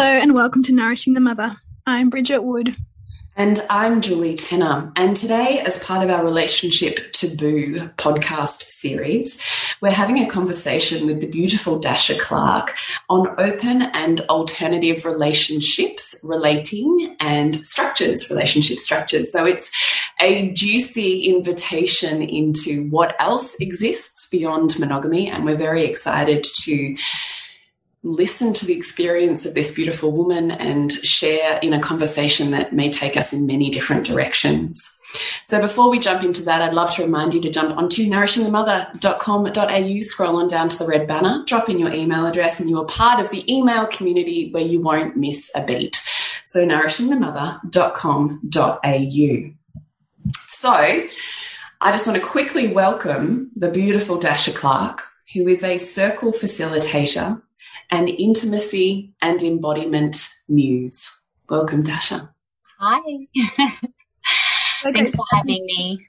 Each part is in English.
Hello, and welcome to Nourishing the Mother. I'm Bridget Wood. And I'm Julie Tenner. And today, as part of our Relationship Taboo podcast series, we're having a conversation with the beautiful Dasha Clarke on open and alternative relationships, relating and structures, relationship structures. So it's a juicy invitation into what else exists beyond monogamy. And we're very excited to listen to the experience of this beautiful woman and share in a conversation that may take us in many different directions. So before we jump into that, I'd love to remind you to jump onto nourishingthemother.com.au, scroll on down to the red banner, drop in your email address, and you are part of the email community where you won't miss a beat. So nourishingthemother.com.au. So I just want to quickly welcome the beautiful Dasha Clarke, who is a circle facilitator and intimacy and embodiment muse. Welcome, Dasha. Hi. Thanks for having me.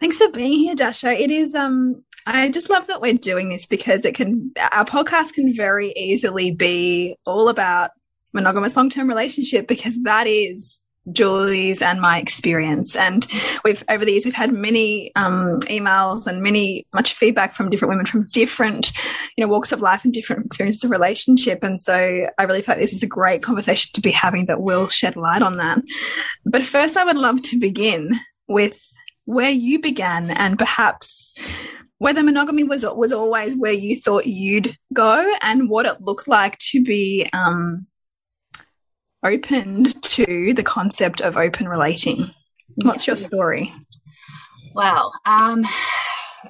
Thanks for being here, Dasha. It is um I just love that we're doing this because it can our podcast can very easily be all about monogamous long-term relationship because that is Julie's and my experience. And we've over the years we've had many um, emails and many much feedback from different women from different you know walks of life and different experiences of relationship. And so I really like this is a great conversation to be having that will shed light on that. But first, I would love to begin with where you began and perhaps whether monogamy was was always where you thought you'd go and what it looked like to be um, opened to the concept of open relating. What's your story? Well, um,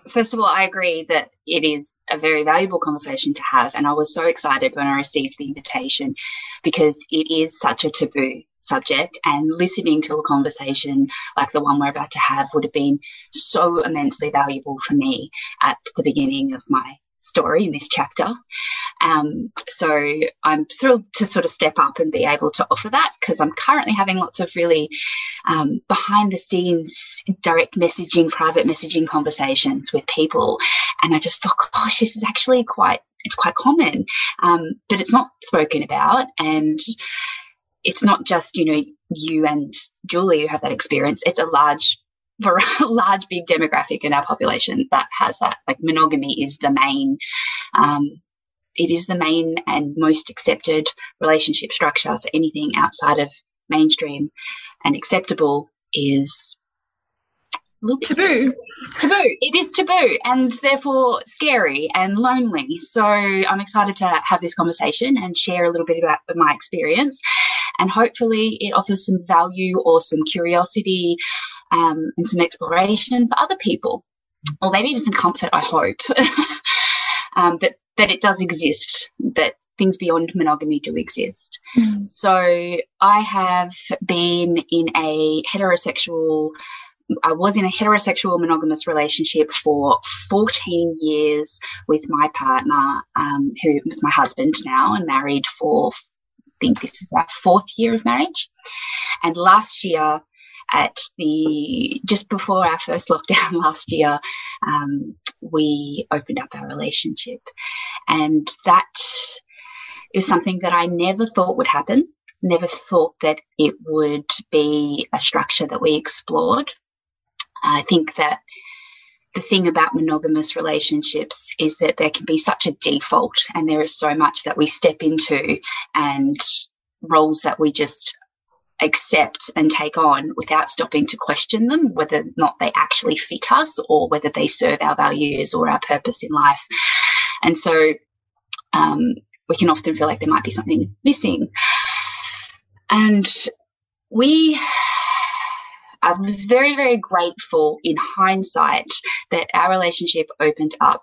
first of all, I agree that it is a very valuable conversation to have. And I was so excited when I received the invitation because it is such a taboo subject and listening to a conversation like the one we're about to have would have been so immensely valuable for me at the beginning of my story in this chapter. Um, so I'm thrilled to sort of step up and be able to offer that because I'm currently having lots of really um, behind the scenes direct messaging, private messaging conversations with people. And I just thought, gosh, this is actually quite, it's quite common, um, but it's not spoken about. And it's not just, you know, you and Julie who have that experience. It's a large large, big demographic in our population that has that. Like monogamy is the main, um, it is the main and most accepted relationship structure. So anything outside of mainstream and acceptable is taboo. Taboo. It is taboo and therefore scary and lonely. So I'm excited to have this conversation and share a little bit about my experience. And hopefully it offers some value or some curiosity um, and some exploration for other people, or maybe even some comfort. I hope um, that that it does exist, that things beyond monogamy do exist. Mm. So I have been in a heterosexual. I was in a heterosexual monogamous relationship for 14 years with my partner, um, who was my husband now, and married for, I think this is our fourth year of marriage. And last year, at the just before our first lockdown last year, um, we opened up our relationship, and that is something that I never thought would happen. Never thought that it would be a structure that we explored. I think that the thing about monogamous relationships is that there can be such a default and there is so much that we step into and roles that we just accept and take on without stopping to question them, whether or not they actually fit us or whether they serve our values or our purpose in life. And so um, we can often feel like there might be something missing. And we I was very, very grateful in hindsight that our relationship opened up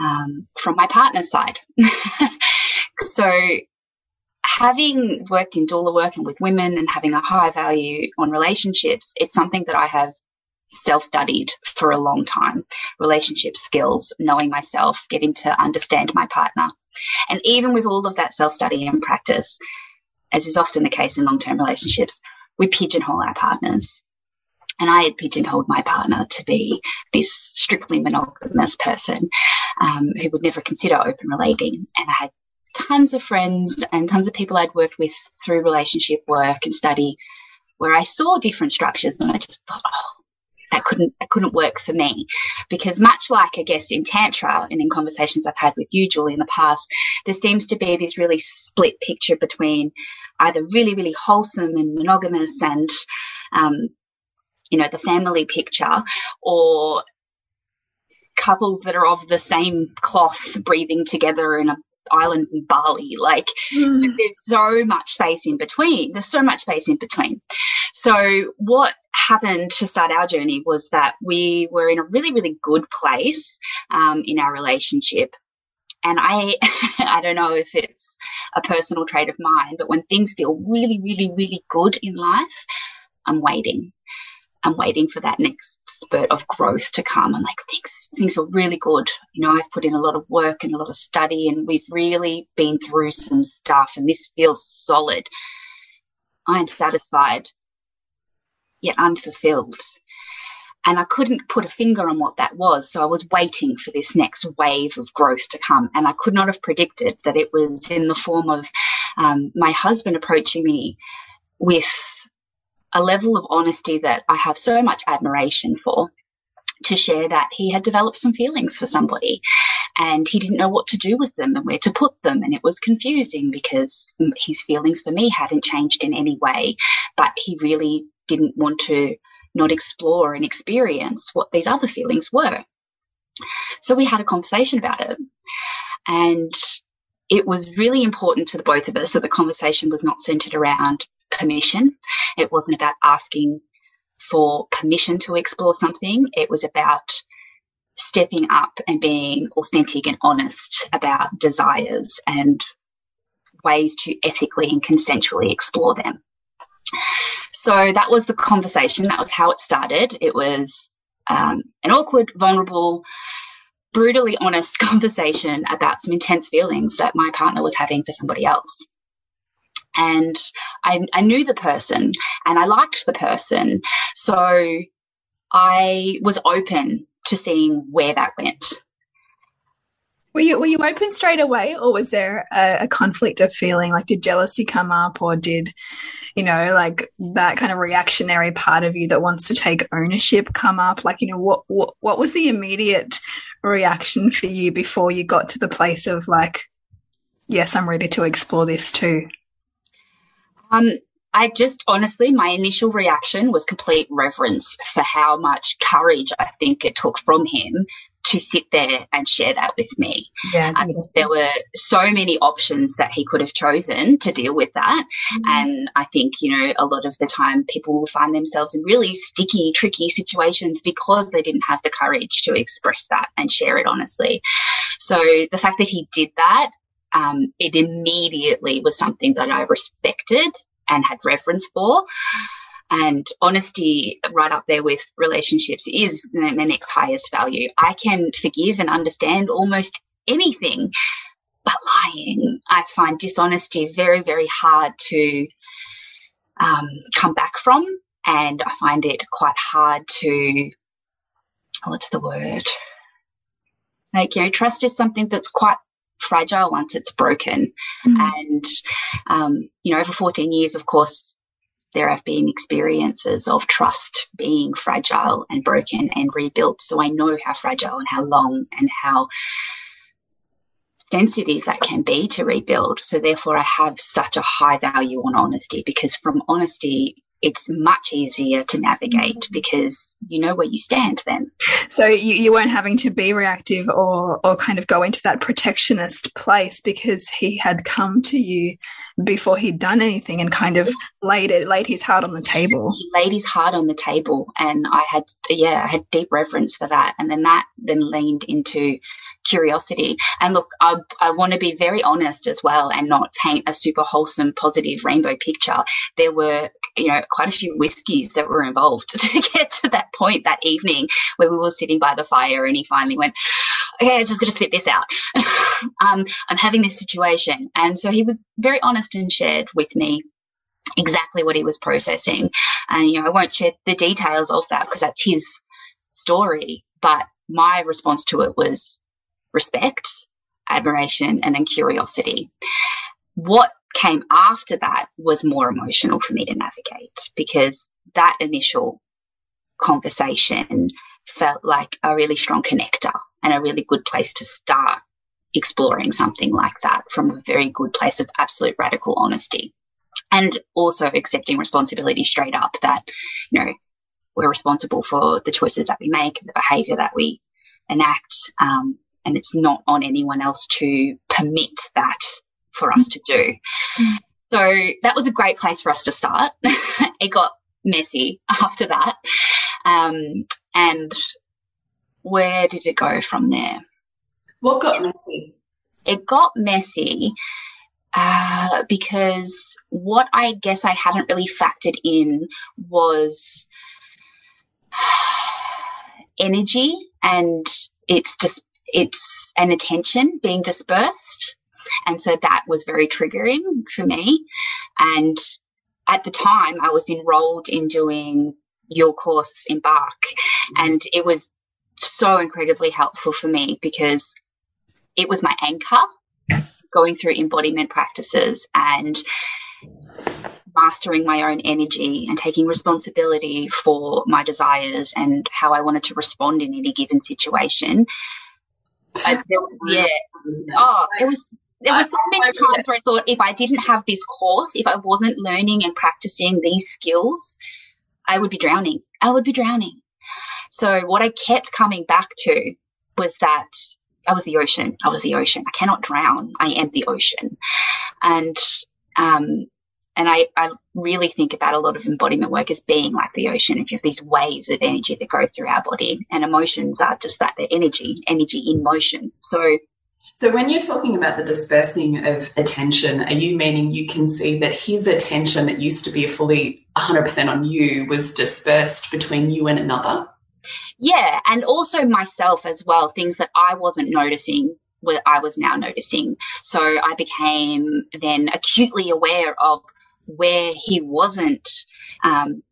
um, from my partner's side. so, having worked in doula work and with women and having a high value on relationships, it's something that I have self studied for a long time. Relationship skills, knowing myself, getting to understand my partner. And even with all of that self study and practice, as is often the case in long term relationships, we pigeonhole our partners. And I had pigeonholed my partner to be this strictly monogamous person um, who would never consider open relating. And I had tons of friends and tons of people I'd worked with through relationship work and study where I saw different structures and I just thought, oh, that couldn't that couldn't work for me. Because much like I guess in tantra and in conversations I've had with you Julie in the past there seems to be this really split picture between either really really wholesome and monogamous and um, you know, the family picture or couples that are of the same cloth breathing together in a island in Bali. Like mm. there's so much space in between. There's so much space in between. So what happened to start our journey was that we were in a really, really good place um, in our relationship. And I, I don't know if it's a personal trait of mine, but when things feel really, really, really good in life, I'm waiting. I'm waiting for that next spurt of growth to come. And like things, things are really good. You know, I've put in a lot of work and a lot of study, and we've really been through some stuff, and this feels solid. I'm satisfied, yet unfulfilled. And I couldn't put a finger on what that was. So I was waiting for this next wave of growth to come. And I could not have predicted that it was in the form of um, my husband approaching me with a level of honesty that I have so much admiration for to share that he had developed some feelings for somebody and he didn't know what to do with them and where to put them. And it was confusing because his feelings for me hadn't changed in any way, but he really didn't want to not explore and experience what these other feelings were. So we had a conversation about it. And it was really important to the both of us that the conversation was not centered around permission. It wasn't about asking for permission to explore something. It was about stepping up and being authentic and honest about desires and ways to ethically and consensually explore them. So that was the conversation. That was how it started. It was um, an awkward, vulnerable, brutally honest conversation about some intense feelings that my partner was having for somebody else and I, I knew the person and I liked the person. So I was open to seeing where that went. Were you were you open straight away, or was there a, a, conflict of feeling? Like, did jealousy come up, or did you know, like that kind of reactionary part of you that wants to take ownership come up? Like, you know, what what what was the immediate reaction for you before you got to the place of like, yes, I'm ready to explore this too? Um, I just honestly, my initial reaction was complete reverence for how much courage I think it took from him to sit there and share that with me. Yeah, there were so many options that he could have chosen to deal with that. Mm-hmm. And I think, you know, a lot of the time people will find themselves in really sticky, tricky situations because they didn't have the courage to express that and share it honestly. So the fact that he did that um, it immediately was something that I respected and had reverence for. And honesty, right up there with relationships, is the next highest value. I can forgive and understand almost anything, but lying, I find dishonesty very, very hard to um, come back from and I find it quite hard to, what's the word? Like, you know, trust is something that's quite fragile once it's broken. Mm. And, um, you know, over 14 years, of course, there have been experiences of trust being fragile and broken and rebuilt. So I know how fragile and how long and how sensitive that can be to rebuild. So therefore I have such a high value on honesty because from honesty it's much easier to navigate mm-hmm. because you know where you stand then. So you, you weren't having to be reactive or, or kind of go into that protectionist place because he had come to you before he'd done anything and kind of laid it, laid his heart on the table. He laid his heart on the table and I had, yeah, I had deep reverence for that. And then that then leaned into curiosity. And look, I, I want to be very honest as well and not paint a super wholesome, positive rainbow picture. There were, you know, quite a few whiskies that were involved to get to that point that evening where we were sitting by the fire and he finally went, okay, I'm just going to spit this out. um, I'm having this situation. And so he was very honest and shared with me exactly what he was processing. And, you know, I won't share the details of that because that's his story. But my response to it was respect, admiration, and then curiosity. What came after that was more emotional for me to navigate because that initial conversation felt like a really strong connector and a really good place to start exploring something like that from a very good place of absolute radical honesty and also accepting responsibility straight up that you know we're responsible for the choices that we make the behavior that we enact um, and it's not on anyone else to permit that for us to do. So that was a great place for us to start. it got messy after that. Um, and where did it go from there? What got messy? It got messy uh, because what I guess I hadn't really factored in was energy and it's just it's an attention being dispersed. And so that was very triggering for me. And at the time, I was enrolled in doing your course, Embark, mm-hmm. and it was so incredibly helpful for me because it was my anchor going through embodiment practices and mastering my own energy and taking responsibility for my desires and how I wanted to respond in any given situation I, yeah. Oh, it was there were so many times where I thought if I didn't have this course, if I wasn't learning and practicing these skills, I would be drowning. I would be drowning. So what I kept coming back to was that I was the ocean. I was the ocean. I cannot drown. I am the ocean. And um, and I, I really think about a lot of embodiment work as being like the ocean. If you have these waves of energy that go through our body, and emotions are just that they're energy, energy in motion. So, so when you're talking about the dispersing of attention, are you meaning you can see that his attention that used to be fully 100% on you was dispersed between you and another? Yeah, and also myself as well, things that I wasn't noticing what I was now noticing. So I became then acutely aware of where he wasn't um,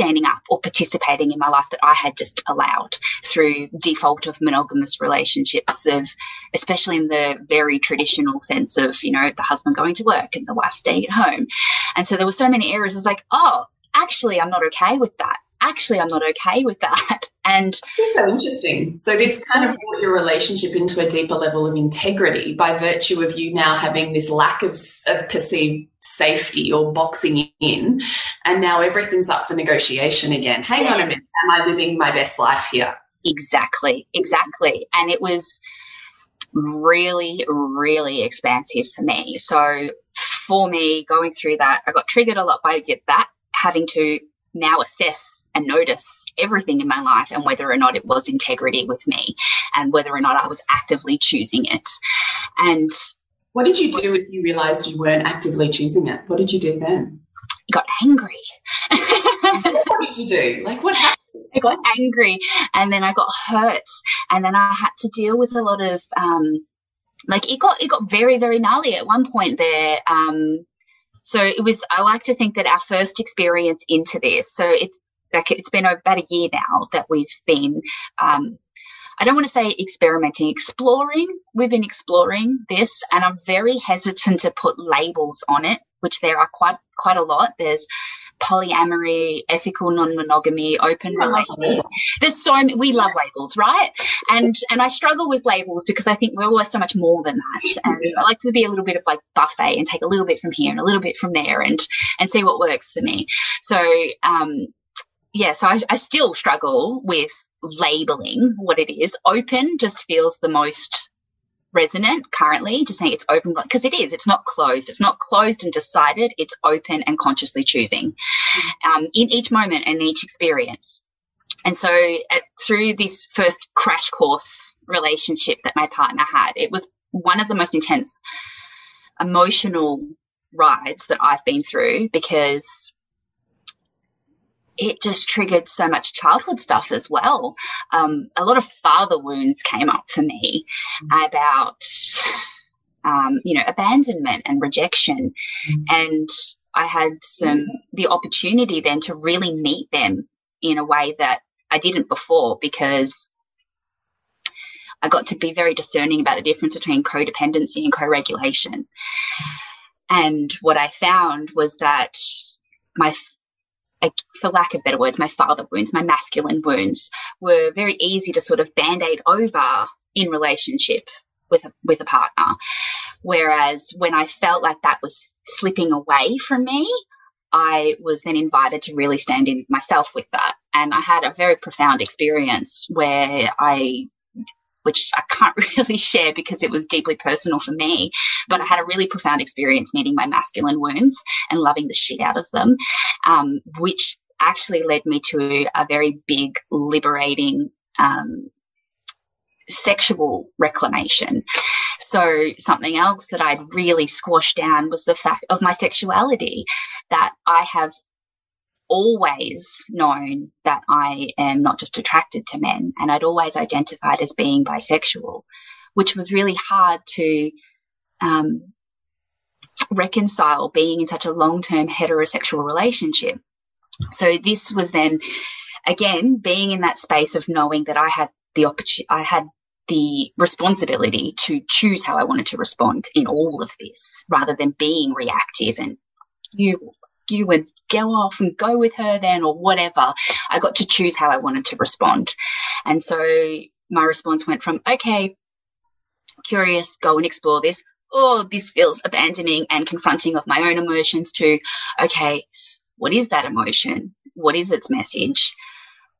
standing up or participating in my life that I had just allowed through default of monogamous relationships of especially in the very traditional sense of, you know, the husband going to work and the wife staying at home. And so there were so many areas. It's like, oh, actually I'm not okay with that actually, I'm not okay with that. And it's so interesting. So this kind of brought your relationship into a deeper level of integrity by virtue of you now having this lack of, of perceived safety or boxing in, and now everything's up for negotiation again. Hang on a minute, am I living my best life here? Exactly, exactly. And it was really, really expansive for me. So for me, going through that, I got triggered a lot by that, having to now assess and notice everything in my life and whether or not it was integrity with me and whether or not I was actively choosing it. And what did you do if you realized you weren't actively choosing it? What did you do then? I got angry. what did you do? Like what happened? I got angry and then I got hurt and then I had to deal with a lot of um like it got it got very very gnarly at one point there um So it was, I like to think that our first experience into this, so it's like, it's been about a year now that we've been, um, I don't want to say experimenting, exploring. We've been exploring this and I'm very hesitant to put labels on it, which there are quite, quite a lot. There's polyamory, ethical non-monogamy, open relationship. There's so many, we love labels, right? And and I struggle with labels because I think we're always so much more than that. And I like to be a little bit of like buffet and take a little bit from here and a little bit from there and and see what works for me. So um yeah, so I, I still struggle with labeling what it is. Open just feels the most resonant currently to saying it's open because it is it's not closed it's not closed and decided it's open and consciously choosing um, in each moment and each experience and so through this first crash course relationship that my partner had it was one of the most intense emotional rides that i've been through because it just triggered so much childhood stuff as well. Um, a lot of father wounds came up for me mm-hmm. about, um, you know, abandonment and rejection. Mm-hmm. And I had some, the opportunity then to really meet them in a way that I didn't before because I got to be very discerning about the difference between codependency and co-regulation. And what I found was that my for lack of better words, my father wounds, my masculine wounds were very easy to sort of band aid over in relationship with a, with a partner. Whereas when I felt like that was slipping away from me, I was then invited to really stand in myself with that. And I had a very profound experience where I which I can't really share because it was deeply personal for me. But I had a really profound experience meeting my masculine wounds and loving the shit out of them, um, which actually led me to a very big liberating um, sexual reclamation. So something else that I'd really squashed down was the fact of my sexuality that I have always known that I am not just attracted to men and I'd always identified as being bisexual, which was really hard to um, reconcile being in such a long term heterosexual relationship. So this was then again being in that space of knowing that I had the opportunity, I had the responsibility to choose how I wanted to respond in all of this rather than being reactive and you you would go off and go with her then or whatever. I got to choose how I wanted to respond. And so my response went from, okay, curious, go and explore this. Oh, this feels abandoning and confronting of my own emotions to, okay, what is that emotion? What is its message?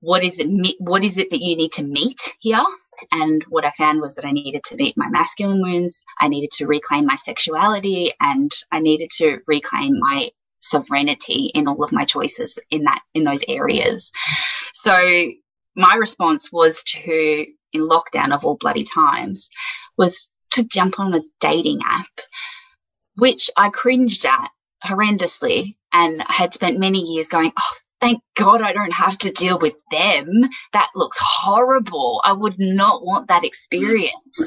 What is it? What is it that you need to meet here? And what I found was that I needed to meet my masculine wounds. I needed to reclaim my sexuality and I needed to reclaim my sovereignty in all of my choices in that in those areas. So my response was to in lockdown of all bloody times was to jump on a dating app, which I cringed at horrendously and had spent many years going, oh, thank God I don't have to deal with them. That looks horrible. I would not want that experience.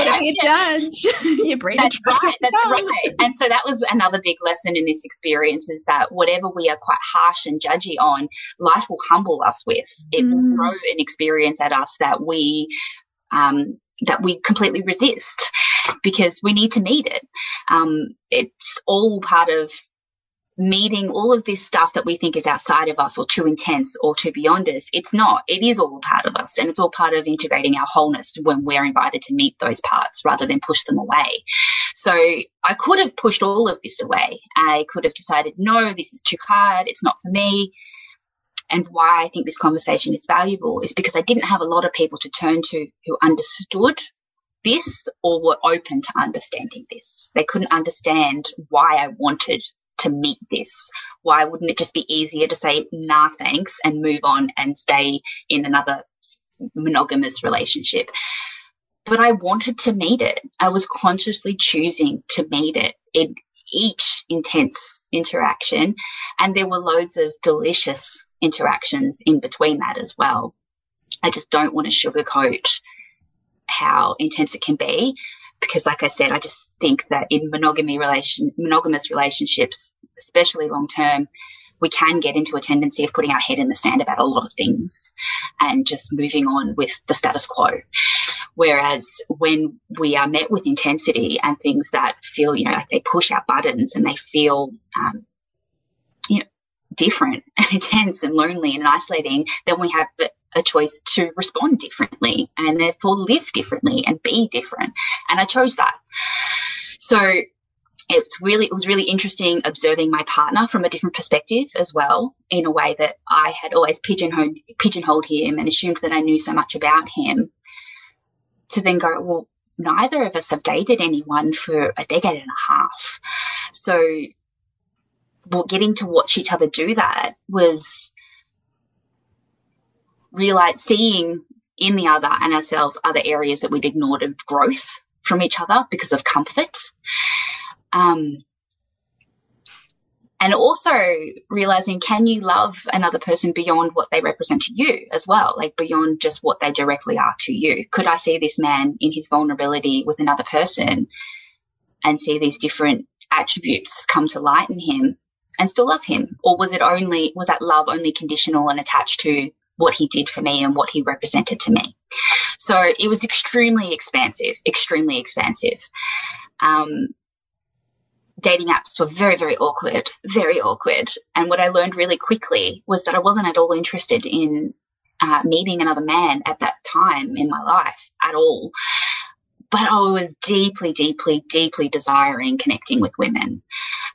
you judge. you brain That's right. That's right. And so that was another big lesson in this experience is that whatever we are quite harsh and judgy on, life will humble us with. It mm. will throw an experience at us that we um, that we completely resist because we need to meet it. Um, it's all part of meeting all of this stuff that we think is outside of us or too intense or too beyond us. It's not. It is all a part of us and it's all part of integrating our wholeness when we're invited to meet those parts rather than push them away. So I could have pushed all of this away. I could have decided, no, this is too hard. It's not for me. And why I think this conversation is valuable is because I didn't have a lot of people to turn to who understood this or were open to understanding this. They couldn't understand why I wanted to meet this? Why wouldn't it just be easier to say, nah, thanks, and move on and stay in another monogamous relationship? But I wanted to meet it. I was consciously choosing to meet it in each intense interaction. And there were loads of delicious interactions in between that as well. I just don't want to sugarcoat how intense it can be because like I said, I just think that in monogamy relation, monogamous relationships, especially long term, we can get into a tendency of putting our head in the sand about a lot of things and just moving on with the status quo. Whereas when we are met with intensity and things that feel, you know, like they push our buttons and they feel, um, you know, different and intense and lonely and isolating, then we have a choice to respond differently and therefore live differently and be different. And I chose that. So it's really it was really interesting observing my partner from a different perspective as well in a way that I had always pigeonholed pigeonholed him and assumed that I knew so much about him to then go well neither of us have dated anyone for a decade and a half so well getting to watch each other do that was realize seeing in the other and ourselves other areas that we'd ignored of growth from each other because of comfort. Um, and also realizing can you love another person beyond what they represent to you as well like beyond just what they directly are to you could i see this man in his vulnerability with another person and see these different attributes come to light in him and still love him or was it only was that love only conditional and attached to what he did for me and what he represented to me. So it was extremely expansive, extremely expansive. Um, dating apps were very, very awkward, very awkward. And what I learned really quickly was that I wasn't at all interested in uh, meeting another man at that time in my life at all. But I was deeply, deeply, deeply desiring connecting with women.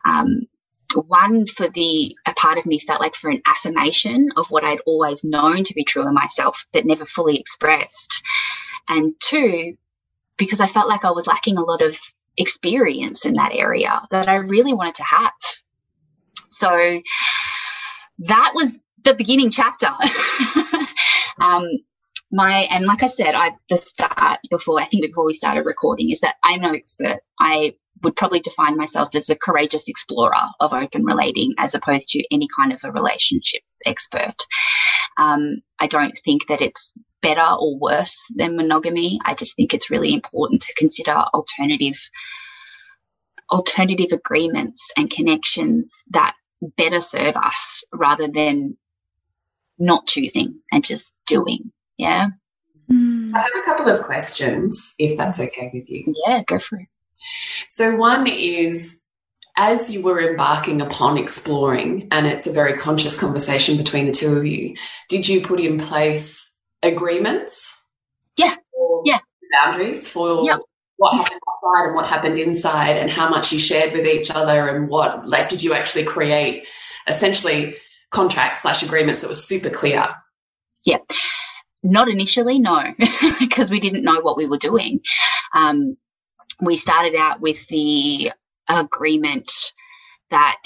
Um, one for the a part of me felt like for an affirmation of what I'd always known to be true in myself but never fully expressed and two because I felt like I was lacking a lot of experience in that area that I really wanted to have so that was the beginning chapter um, my and like I said, I the start before I think before we started recording is that I'm no expert. I would probably define myself as a courageous explorer of open relating as opposed to any kind of a relationship expert. Um, I don't think that it's better or worse than monogamy. I just think it's really important to consider alternative alternative agreements and connections that better serve us rather than not choosing and just doing. Yeah. I have a couple of questions, if that's okay with you. Yeah, go for it. So, one is as you were embarking upon exploring, and it's a very conscious conversation between the two of you, did you put in place agreements? Yeah. Yeah. Boundaries for yep. what happened outside and what happened inside, and how much you shared with each other, and what, like, did you actually create essentially contracts slash agreements that were super clear? Yeah. Not initially, no, because we didn't know what we were doing. Um, we started out with the agreement that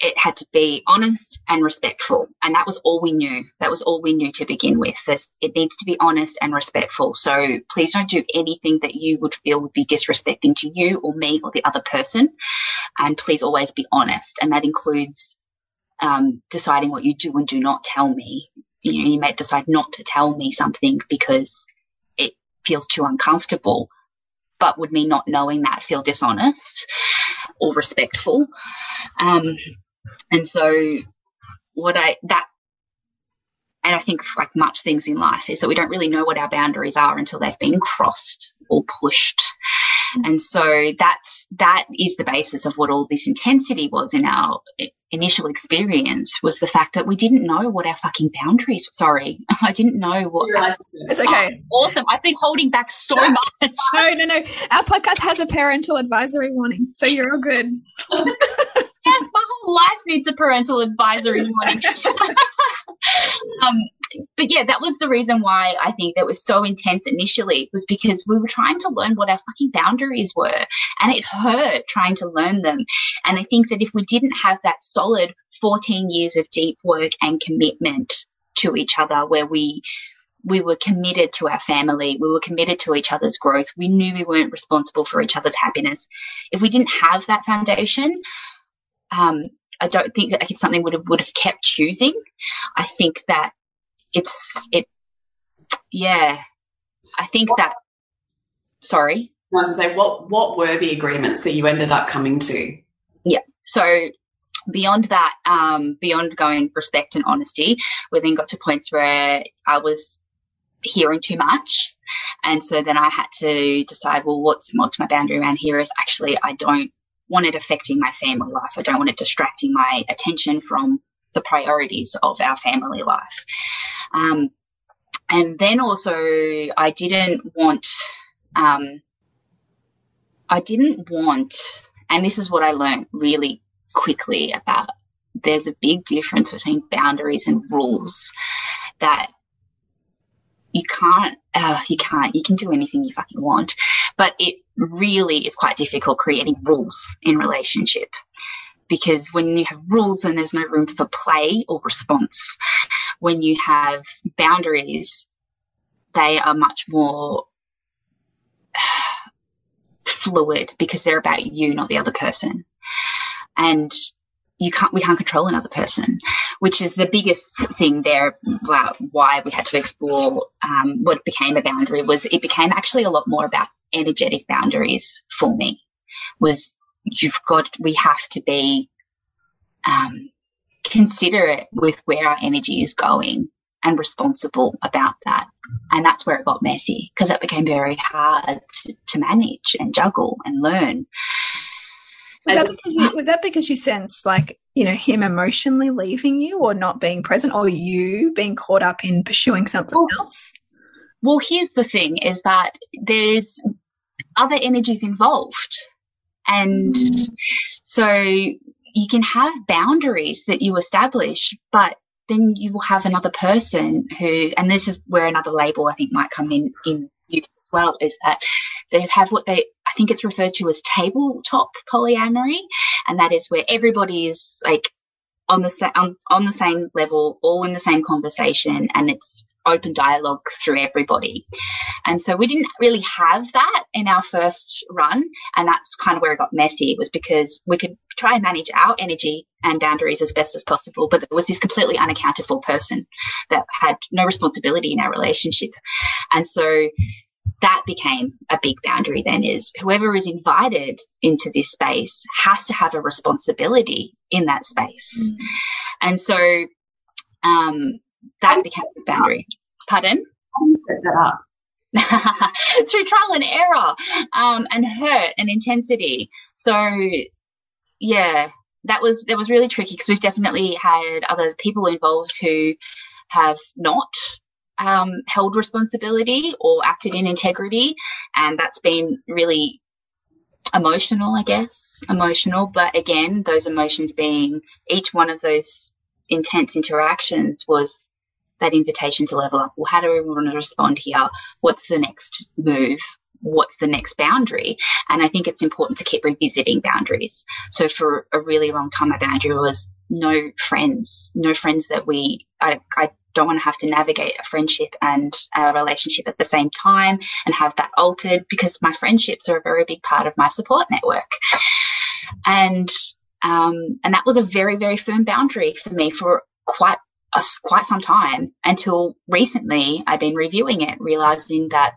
it had to be honest and respectful. And that was all we knew. That was all we knew to begin with. There's, it needs to be honest and respectful. So please don't do anything that you would feel would be disrespecting to you or me or the other person. And please always be honest. And that includes um, deciding what you do and do not tell me. You know, you may decide not to tell me something because it feels too uncomfortable but would me not knowing that feel dishonest or respectful? Um, and so what I, that, and I think like much things in life is that we don't really know what our boundaries are until they've been crossed or pushed. And so that's, that is the basis of what all this intensity was in our initial experience was the fact that we didn't know what our fucking boundaries. Sorry, I didn't know what. It's okay. Oh, awesome. I've been holding back so much. no, no, no. Our podcast has a parental advisory warning, so you're all good. yes, my whole life needs a parental advisory warning. um, but yeah, that was the reason why I think that was so intense initially was because we were trying to learn what our fucking boundaries were and it hurt trying to learn them. And I think that if we didn't have that solid 14 years of deep work and commitment to each other where we we were committed to our family. We were committed to each other's growth. We knew we weren't responsible for each other's happiness. If we didn't have that foundation, um, I don't think that it's something would have would have kept choosing. I think that it's it. Yeah, I think that. Sorry. I was to say, what what were the agreements that you ended up coming to? Yeah. So beyond that, um, beyond going respect and honesty, we then got to points where I was hearing too much. And so then I had to decide, well, what's, what's my boundary around here is actually I don't want it affecting my family life. I don't want it distracting my attention from the priorities of our family life. Um, and then also I didn't want, um, I didn't want, and this is what I learned really quickly about there's a big difference between boundaries and rules that you can't, uh, you can't, you can do anything you fucking want, but it really is quite difficult creating rules in relationship because when you have rules, then there's no room for play or response. When you have boundaries, they are much more fluid because they're about you, not the other person. And you can't, we can't control another person, which is the biggest thing there about why we had to explore um, what became a boundary was it became actually a lot more about energetic boundaries for me was you've got, we have to be um, considerate with where our energy is going and responsible about that. And that's where it got messy because it became very hard to, to, manage and juggle and learn. Was that, you, was that, because you, sensed like, you know, him emotionally leaving you or not being present or you being caught up in pursuing something well, else? Well, here's the thing is that there's other energies involved. And so you can have boundaries that you establish, but then you will have another person who, and this is where another label I think might come in in you as well, is that they have what they I think it's referred to as tabletop polyamory, and that is where everybody is like on the on, on the same level, all in the same conversation, and it's open dialogue through everybody. And so we didn't really have that in our first run. And that's kind of where it got messy was because we could try and manage our energy and boundaries as best as possible. But there was this completely unaccounted for person that had no responsibility in our relationship. And so that became a big boundary then is whoever is invited into this space has to have a responsibility in that space. Mm. And so um, that became the boundary. Pardon? set that up? through trial and error um, and hurt and intensity. So, yeah, that was that was really tricky because we've definitely had other people involved who have not um, held responsibility or acted in integrity, and that's been really emotional, I guess, emotional. But again, those emotions being each one of those intense interactions was that invitation to level up. Well, how do we want to respond here? What's the next move? What's the next boundary? And I think it's important to keep revisiting boundaries. So for a really long time, my boundary was no friends, no friends that we, I, I don't want to have to navigate a friendship and a relationship at the same time and have that altered because my friendships are a very big part of my support network. And um, and that was a very, very firm boundary for me for quite quite some time until recently I've been reviewing it, realizing that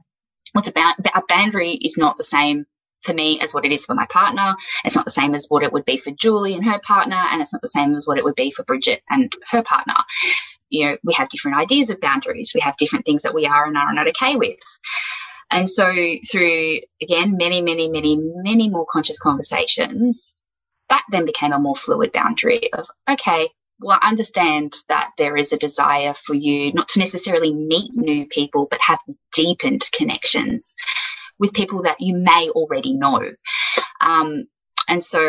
what's about a boundary is not the same for me as what it is for my partner. It's not the same as what it would be for Julie and her partner, and it's not the same as what it would be for Bridget and her partner. You know, we have different ideas of boundaries. We have different things that we are and are not okay with. And so through again, many, many, many, many more conscious conversations, that then became a more fluid boundary of, okay, well, I understand that there is a desire for you not to necessarily meet new people, but have deepened connections with people that you may already know. Um, and so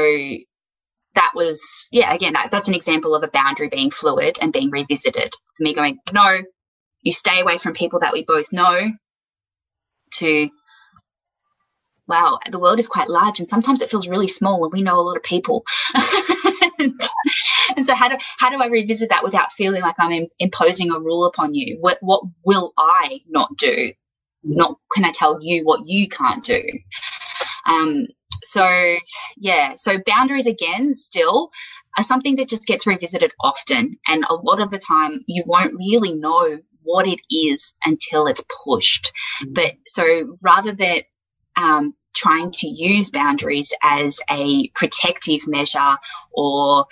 that was, yeah, again, that, that's an example of a boundary being fluid and being revisited. For me going, no, you stay away from people that we both know to wow, the world is quite large and sometimes it feels really small and we know a lot of people. and so how do how do I revisit that without feeling like I'm in, imposing a rule upon you? What what will I not do? Not can I tell you what you can't do? Um, so yeah, so boundaries again still are something that just gets revisited often, and a lot of the time you won't really know what it is until it's pushed. Mm-hmm. But so rather than um, trying to use boundaries as a protective measure or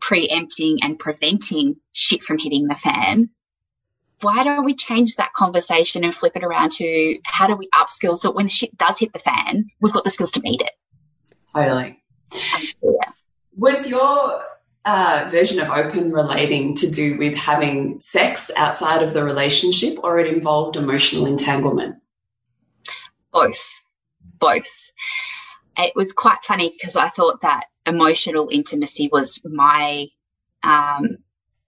preempting and preventing shit from hitting the fan, why don't we change that conversation and flip it around to how do we upskill so when shit does hit the fan, we've got the skills to meet it? Totally. yeah. Was your uh, version of open relating to do with having sex outside of the relationship or it involved emotional entanglement? Both. It was quite funny because I thought that emotional intimacy was my um,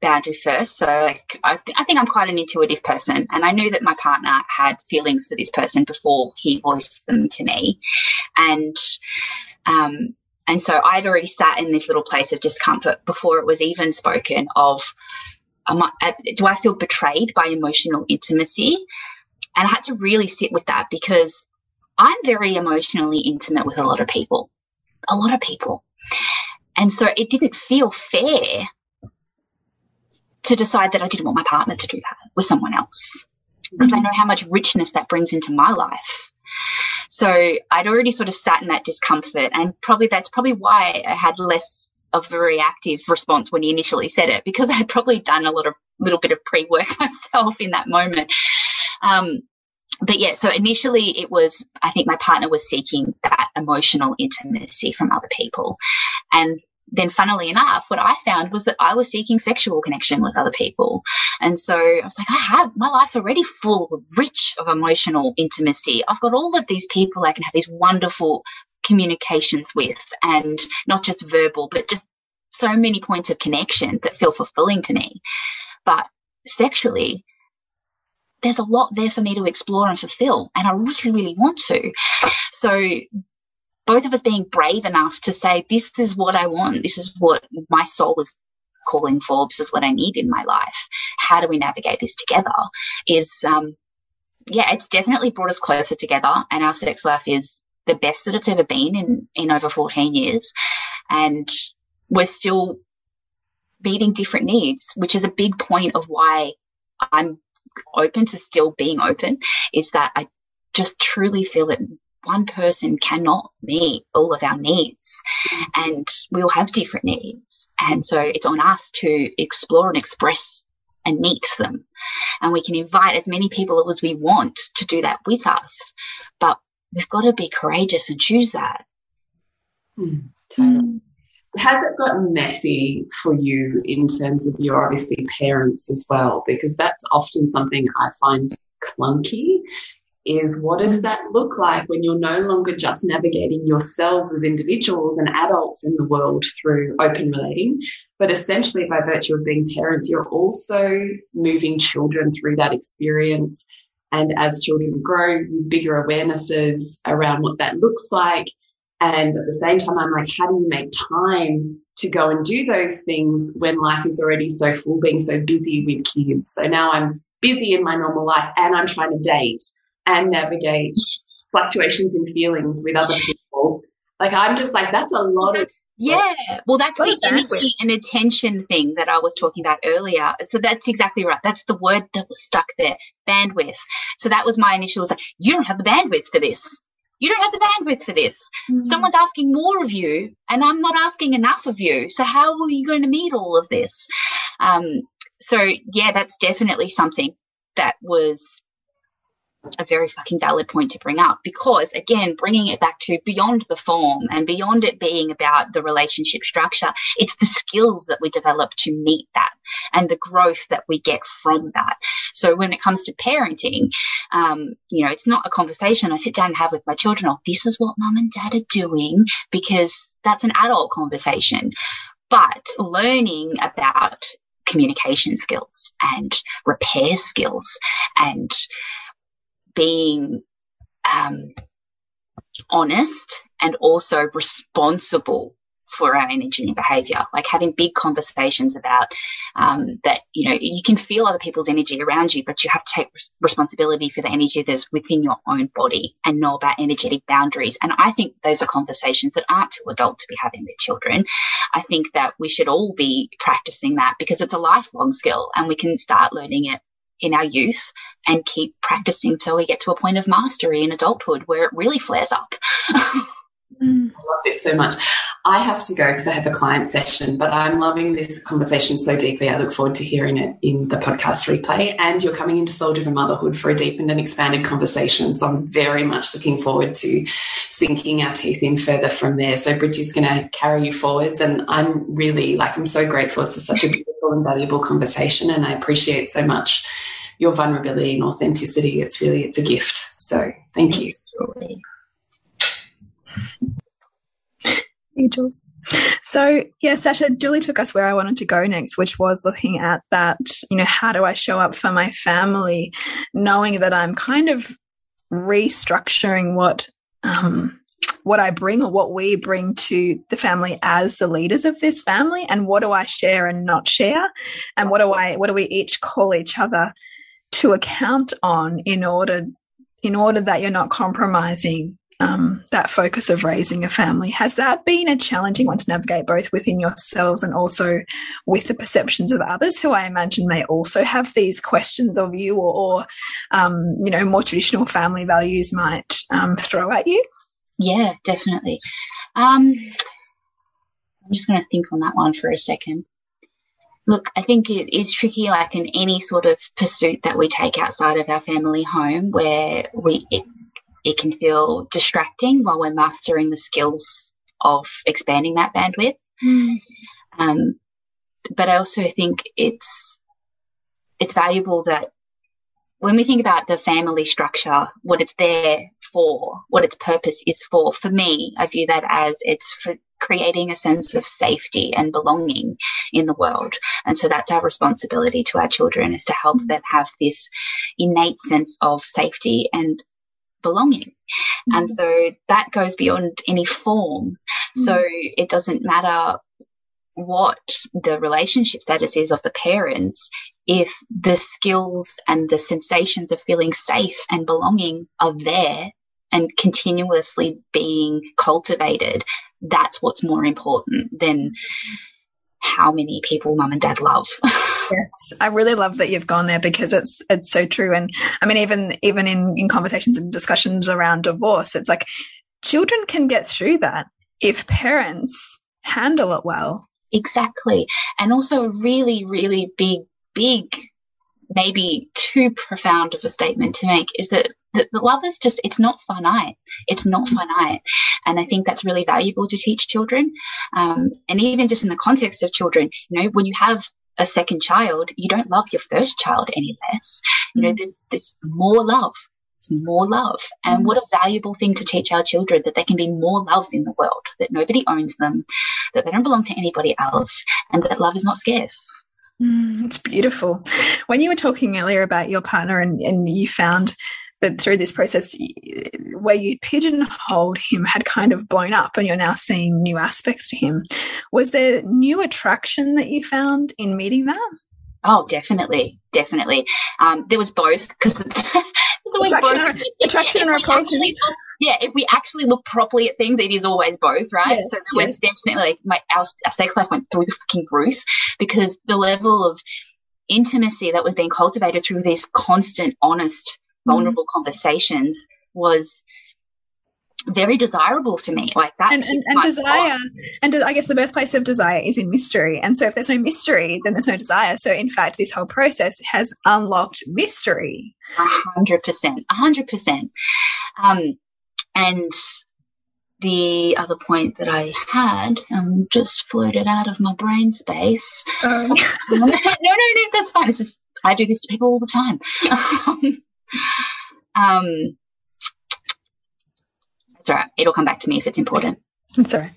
boundary first. So like, I, th I, think I'm quite an intuitive person, and I knew that my partner had feelings for this person before he voiced them to me, and um, and so I'd already sat in this little place of discomfort before it was even spoken of. I, uh, do I feel betrayed by emotional intimacy? And I had to really sit with that because I'm very emotionally intimate with a lot of people, a lot of people. And so it didn't feel fair to decide that I didn't want my partner to do that with someone else because I know how much richness that brings into my life. So I'd already sort of sat in that discomfort, and probably that's probably why I had less of a reactive response when he initially said it because I had probably done a lot of little bit of pre work myself in that moment. Um, but yeah, so initially it was, I think my partner was seeking that emotional intimacy from other people. And then funnily enough, what I found was that I was seeking sexual connection with other people. And so I was like, I have, my life's already full, rich of emotional intimacy. I've got all of these people I can have these wonderful communications with and not just verbal, but just so many points of connection that feel fulfilling to me. But sexually, there's a lot there for me to explore and fulfill. And I really, really want to. So both of us being brave enough to say, this is what I want. This is what my soul is calling for. This is what I need in my life. How do we navigate this together? Is, um, yeah, it's definitely brought us closer together and our sex life is the best that it's ever been in, in over 14 years. And we're still meeting different needs, which is a big point of why I'm open to still being open is that I just truly feel that one person cannot meet all of our needs and we all have different needs. And so it's on us to explore and express and meet them. And we can invite as many people as we want to do that with us. But we've got to be courageous and choose that. Mm, totally. Has it gotten messy for you in terms of your obviously parents as well? Because that's often something I find clunky is what does that look like when you're no longer just navigating yourselves as individuals and adults in the world through open relating, but essentially by virtue of being parents, you're also moving children through that experience. And as children grow with bigger awarenesses around what that looks like. And at the same time, I'm like, how do you make time to go and do those things when life is already so full, being so busy with kids? So now I'm busy in my normal life and I'm trying to date and navigate fluctuations in feelings with other people. Like I'm just like that's a lot of yeah. Well, that's the energy and attention thing that I was talking about earlier. So that's exactly right. That's the word that was stuck there, bandwidth. So that was my initial was like, you don't have the bandwidth for this. You don't have the bandwidth for this. Mm-hmm. Someone's asking more of you, and I'm not asking enough of you. So how are you going to meet all of this? Um, so yeah, that's definitely something that was a very fucking valid point to bring up because again bringing it back to beyond the form and beyond it being about the relationship structure it's the skills that we develop to meet that and the growth that we get from that. So when it comes to parenting um, you know it's not a conversation i sit down and have with my children oh this is what mum and dad are doing because that's an adult conversation. But learning about communication skills and repair skills and being um, honest and also responsible for our energy and behavior, like having big conversations about um, that, you know, you can feel other people's energy around you, but you have to take res responsibility for the energy that's within your own body and know about energetic boundaries. And I think those are conversations that aren't too adult to be having with children. I think that we should all be practicing that because it's a lifelong skill and we can start learning it in our youth and keep practicing till we get to a point of mastery in adulthood where it really flares up. Mm. I love this so much. I have to go because I have a client session, but I'm loving this conversation so deeply. I look forward to hearing it in the podcast replay. And you're coming into Soul Driven Motherhood for a deepened and expanded conversation. So I'm very much looking forward to sinking our teeth in further from there. So Bridget's going to carry you forwards. And I'm really like, I'm so grateful. It's such a beautiful and valuable conversation. And I appreciate so much your vulnerability and authenticity. It's really, it's a gift. So thank you. Angels. So, yeah, Dasha, Julie took us where I wanted to go next, which was looking at that, you know, how do I show up for my family, knowing that I'm kind of restructuring what um, what I bring or what we bring to the family as the leaders of this family, and what do I share and not share, and what do I what do we each call each other to account on in order in order that you're not compromising um, that focus of raising a family. Has that been a challenging one to navigate both within yourselves and also with the perceptions of others who I imagine may also have these questions of you or, or um, you know, more traditional family values might um, throw at you? Yeah, definitely. Um, I'm just going to think on that one for a second. Look, I think it is tricky, like in any sort of pursuit that we take outside of our family home, where we it, it can feel distracting while we're mastering the skills of expanding that bandwidth. Mm. Um, but I also think it's it's valuable that when we think about the family structure, what it's there for, what its purpose is for, for me, I view that as it's for creating a sense of safety and belonging in the world. And so that's our responsibility to our children is to help them have this innate sense of safety and belonging. Mm-hmm. And so that goes beyond any form. Mm-hmm. So it doesn't matter what the relationship status is of the parents if the skills and the sensations of feeling safe and belonging are there and continuously being cultivated, that's what's more important than how many people mum and dad love. yes, I really love that you've gone there because it's it's so true. And I mean, even even in in conversations and discussions around divorce, it's like children can get through that if parents handle it well. Exactly, and also a really really big big maybe too profound of a statement to make is that the, the love is just it's not finite. It's not finite. And i think that's really valuable to teach children. Um, and even just in the context of children you know when you have a second child you don't love your first child any less. You know mm-hmm. there's there's more love. It's more love. And mm-hmm. what a valuable thing to teach our children that there can be more love in the world that nobody owns them that they don't belong to anybody else and that love is not scarce Mm, it's beautiful. When you were talking earlier about your partner and, and you found that through this process where you pigeonholed him had kind of blown up and you're now seeing new aspects to him, was there new attraction that you found in meeting that? Oh, definitely, definitely. Um, there was both because it's, always attraction, both. Attraction and repulsion yeah, if we actually look properly at things, it is always both, right? Yes, so yes. it's definitely like my our, our sex life went through the fucking roof because the level of intimacy that was being cultivated through these constant, honest, vulnerable mm. conversations was very desirable to me like that and, and, and desire and i guess the birthplace of desire is in mystery and so if there's no mystery then there's no desire so in fact this whole process has unlocked mystery a hundred percent a hundred percent um and the other point that I had um, just floated out of my brain space. Oh. no, no, no, that's fine. This is I do this to people all the time. um, it's all right. It'll come back to me if it's important. That's all right.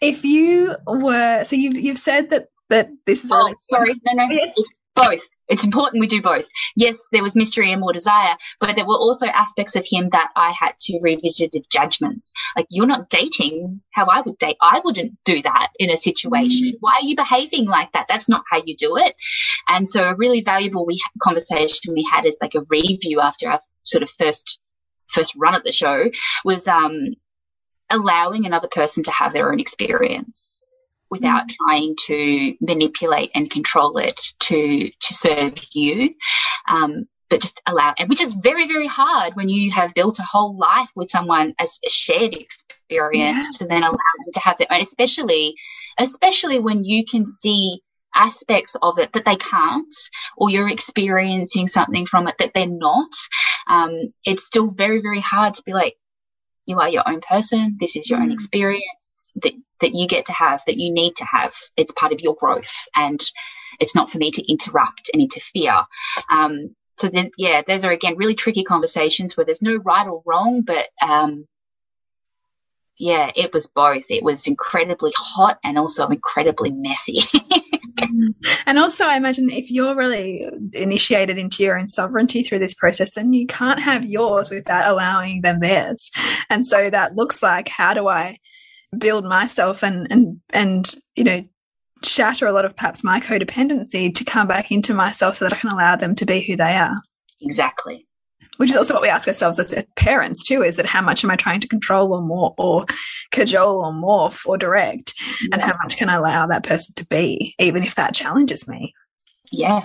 If you were, so you've you've said that that this is. Oh, sorry, no, no. Yes both. It's important we do both. Yes, there was mystery and more desire, but there were also aspects of him that I had to revisit the judgments. Like, you're not dating how I would date. I wouldn't do that in a situation. Mm. Why are you behaving like that? That's not how you do it. And so, a really valuable we, conversation we had is like a review after our sort of first first run at the show was um, allowing another person to have their own experience without mm. trying to manipulate and control it to to serve you. Um, but just allow, which is very, very hard when you have built a whole life with someone as a shared experience yeah. to then allow them to have their own, especially, especially when you can see aspects of it that they can't, or you're experiencing something from it that they're not. Um, it's still very, very hard to be like, you are your own person. This is your mm. own experience that, that you get to have, that you need to have. It's part of your growth and it's not for me to interrupt and interfere. Um, so then, yeah, those are again really tricky conversations where there's no right or wrong, but, um, yeah, it was both. It was incredibly hot and also incredibly messy. and also, I imagine if you're really initiated into your own sovereignty through this process, then you can't have yours without allowing them theirs. And so that looks like how do I build myself and and and you know shatter a lot of perhaps my codependency to come back into myself so that I can allow them to be who they are. Exactly which is also what we ask ourselves as parents too is that how much am i trying to control or more or cajole or morph or direct yeah. and how much can i allow that person to be even if that challenges me yeah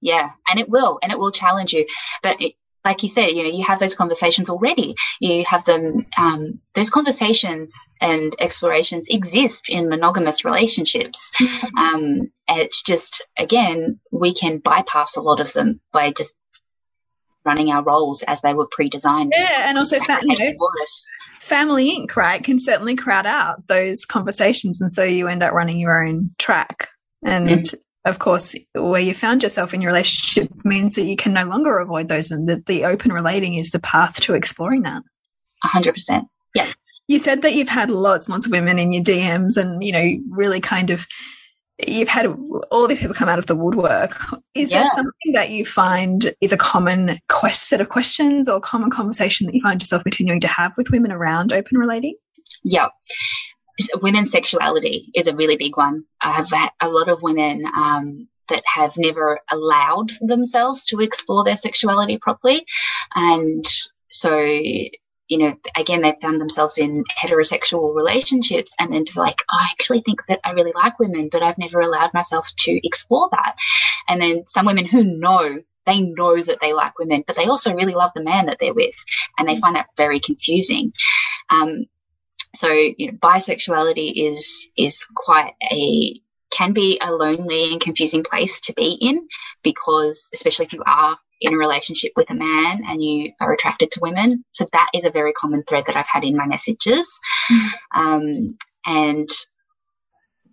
yeah and it will and it will challenge you but it, like you said, you know, you have those conversations already. You have them, um, those conversations and explorations exist in monogamous relationships. Um, it's just, again, we can bypass a lot of them by just running our roles as they were pre-designed. Yeah, and also fa you know, Family Inc. Right can certainly crowd out those conversations, and so you end up running your own track. And mm. of course, where you found yourself in your relationship means that you can no longer avoid those, and that the open relating is the path to exploring that. A hundred percent. Yeah. You said that you've had lots and lots of women in your DMs, and you know, really kind of you've had all these people come out of the woodwork. Is yeah. there something that you find is a common quest set of questions or common conversation that you find yourself continuing to have with women around open relating? Yeah. Women's sexuality is a really big one. I have a lot of women um, that have never allowed themselves to explore their sexuality properly. And so you know, again, they found themselves in heterosexual relationships and then to like, oh, I actually think that I really like women, but I've never allowed myself to explore that. And then some women who know they know that they like women, but they also really love the man that they're with, and they find that very confusing. Um, so, you know, bisexuality is is quite a can be a lonely and confusing place to be in because, especially if you are in a relationship with a man and you are attracted to women. So that is a very common thread that I've had in my messages. Mm-hmm. Um, and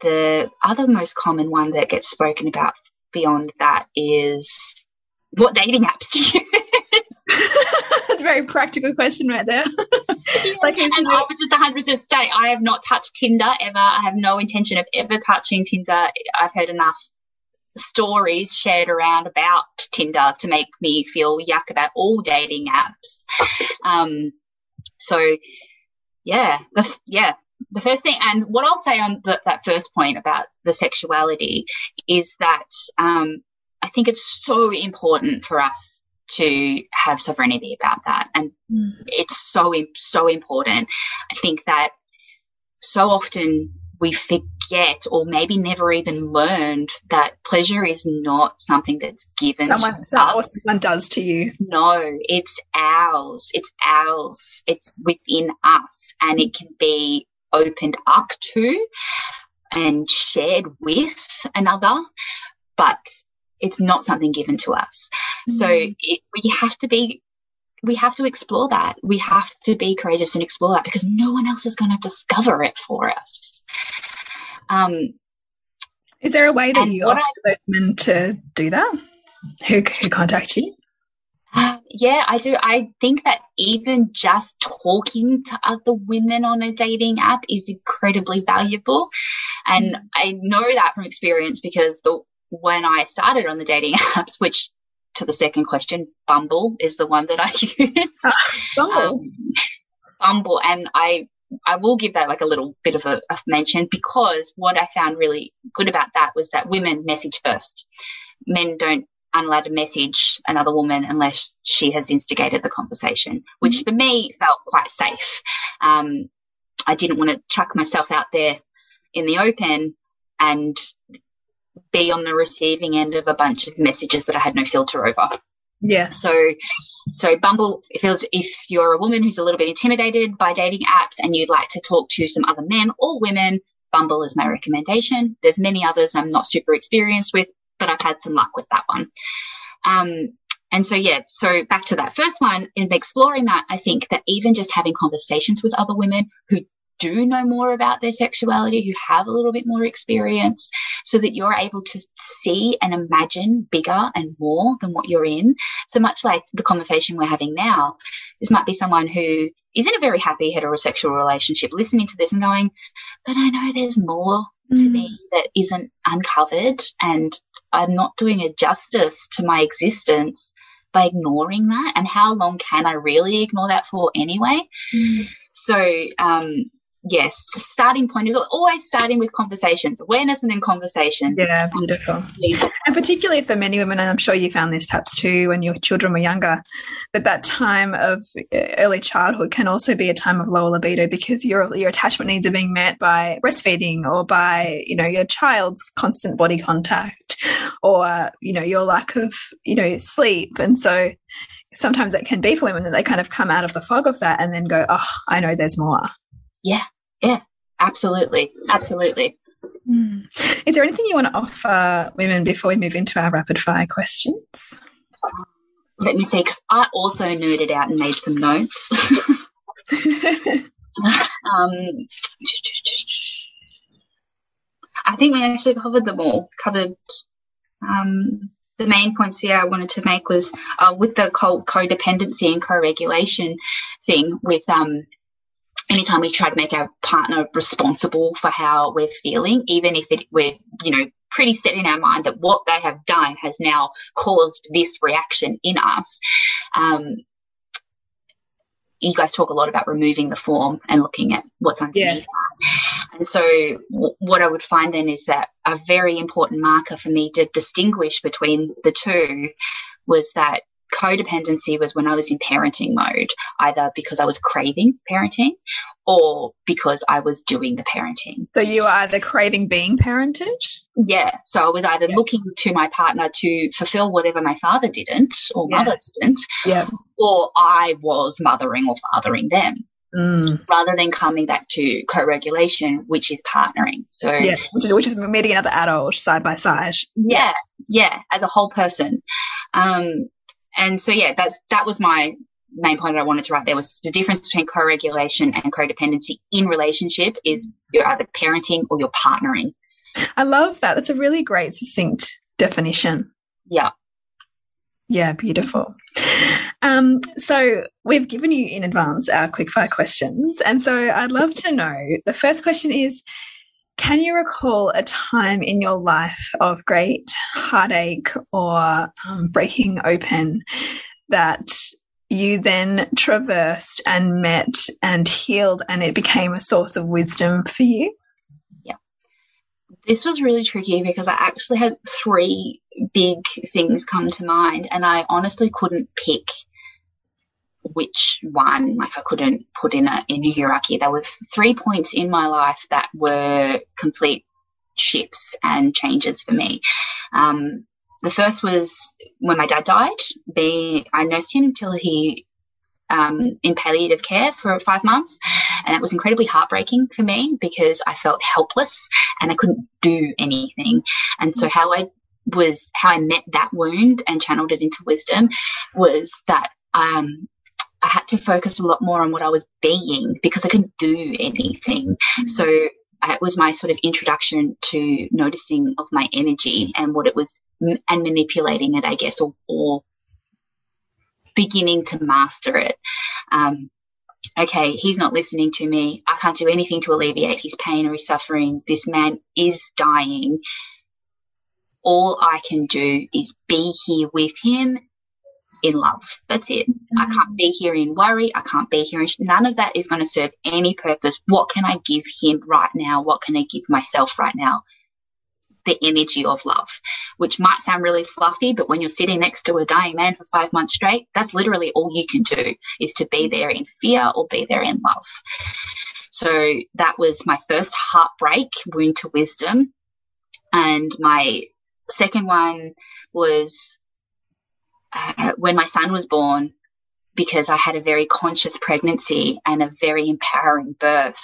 the other most common one that gets spoken about beyond that is what dating apps do you use? That's a very practical question right there. like, and I would just 100% say I have not touched Tinder ever. I have no intention of ever touching Tinder. I've heard enough stories shared around about Tinder to make me feel yuck about all dating apps. Um, so yeah, the, yeah, the first thing, and what I'll say on the, that first point about the sexuality is that um, I think it's so important for us to have sovereignty about that, and mm. it's so so important. I think that so often we forget or maybe never even learned that pleasure is not something that's given someone, to us. someone does to you. No, it's ours. It's ours. It's within us and it can be opened up to and shared with another, but it's not something given to us. Mm. So it, we have to be we have to explore that. We have to be courageous and explore that because no one else is going to discover it for us. Um, Is there a way that you ask I, men to do that? Who, who contact you? Uh, yeah, I do. I think that even just talking to other women on a dating app is incredibly valuable. And mm. I know that from experience because the, when I started on the dating apps, which to the second question, Bumble is the one that I use. Uh, Bumble. Um, Bumble. And I I will give that like a little bit of a, a, mention because what I found really good about that was that women message first. Men don't allowed to message another woman unless she has instigated the conversation, which mm-hmm. for me felt quite safe. Um, I didn't want to chuck myself out there in the open and be on the receiving end of a bunch of messages that I had no filter over. Yeah. So, so Bumble feels if you're a woman who's a little bit intimidated by dating apps and you'd like to talk to some other men or women, Bumble is my recommendation. There's many others I'm not super experienced with, but I've had some luck with that one. Um, and so, yeah, so back to that first one, in exploring that, I think that even just having conversations with other women who do know more about their sexuality, who have a little bit more experience, so that you're able to see and imagine bigger and more than what you're in. So much like the conversation we're having now, this might be someone who is in a very happy heterosexual relationship listening to this and going, but I know there's more mm. to me that isn't uncovered and I'm not doing a justice to my existence by ignoring that. And how long can I really ignore that for anyway? Mm. So, um, yes, starting point is always starting with conversations, awareness and then conversations. Yeah, beautiful. And particularly for many women, and I'm sure you found this perhaps too when your children were younger, that that time of uh, early childhood can also be a time of lower libido because your your attachment needs are being met by breastfeeding or by you know your child's constant body contact or you know your lack of you know sleep, and so sometimes it can be for women that they kind of come out of the fog of that and then go, oh, I know there's more. Yeah, yeah, absolutely. Absolutely. Mm. Is there anything you want to offer women before we move into our rapid fire questions? Let me think. I also nerded out and made some notes. um, I think we actually covered them all. Covered um, the main points here I wanted to make was uh, with the co- codependency and co-regulation thing with um, anytime we try to make our partner responsible for how we're feeling, even if it, we're, you know, pretty set in our mind that what they have done has now caused this reaction in us. Um, you guys talk a lot about removing the form and looking at what's underneath. Yes. And so, w- what I would find then is that a very important marker for me to distinguish between the two was that codependency was when I was in parenting mode, either because I was craving parenting or because I was doing the parenting. So you are either craving being parented? Yeah. So I was either yeah. looking to my partner to fulfill whatever my father didn't or yeah. mother didn't, yeah. or I was mothering or fathering them. Mm. Rather than coming back to co-regulation, which is partnering. So yeah, which is, which is meeting another adult side by side. Yeah, yeah, as a whole person. Um, and so, yeah, that's, that was my main point that I wanted to write there was the difference between co-regulation and codependency in relationship is you're either parenting or you're partnering. I love that. That's a really great succinct definition. Yeah. Yeah, beautiful. Um, so we've given you in advance our quickfire questions. And so I'd love to know the first question is can you recall a time in your life of great heartache or um, breaking open that you then traversed and met and healed, and it became a source of wisdom for you? Yeah. This was really tricky because I actually had three big things come to mind, and I honestly couldn't pick which one. Like I couldn't put in a in a hierarchy. There was three points in my life that were complete shifts and changes for me. Um, the first was when my dad died. Being I nursed him till he um, in palliative care for five months. And it was incredibly heartbreaking for me because I felt helpless and I couldn't do anything. And so, how I was, how I met that wound and channeled it into wisdom was that um, I had to focus a lot more on what I was being because I couldn't do anything. Mm-hmm. So it was my sort of introduction to noticing of my energy and what it was and manipulating it, I guess, or, or beginning to master it. Um, okay, he's not listening to me. I can't do anything to alleviate his pain or his suffering. This man is dying. All I can do is be here with him in love. That's it. Mm-hmm. I can't be here in worry. I can't be here. In none of that is going to serve any purpose. What can I give him right now? What can I give myself right now? The energy of love, which might sound really fluffy, but when you're sitting next to a dying man for five months straight, that's literally all you can do is to be there in fear or be there in love. So that was my first heartbreak wound to wisdom And my second one was uh, when my son was born, because I had a very conscious pregnancy and a very empowering birth,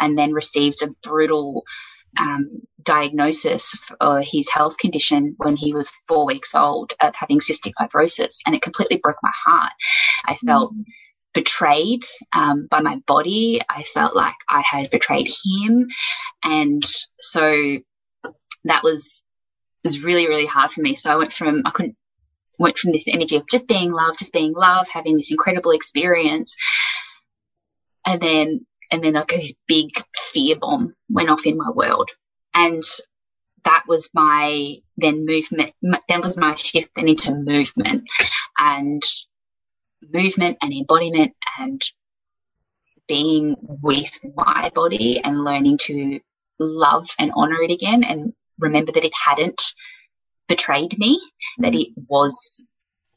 and then received a brutal um, diagnosis for his health condition when he was four weeks old of having cystic fibrosis, and it completely broke my heart. I felt mm. betrayed um, by my body. I felt like I had betrayed him, and so that was was really really hard for me. So I went from I couldn't went from this energy of just being love, just being love, having this incredible experience, and then and then like this big fear bomb went off in my world, and that was my then movement. That was my shift then into movement, and movement and embodiment and being with my body and learning to love and honor it again and remember that it hadn't betrayed me, that mm. it was,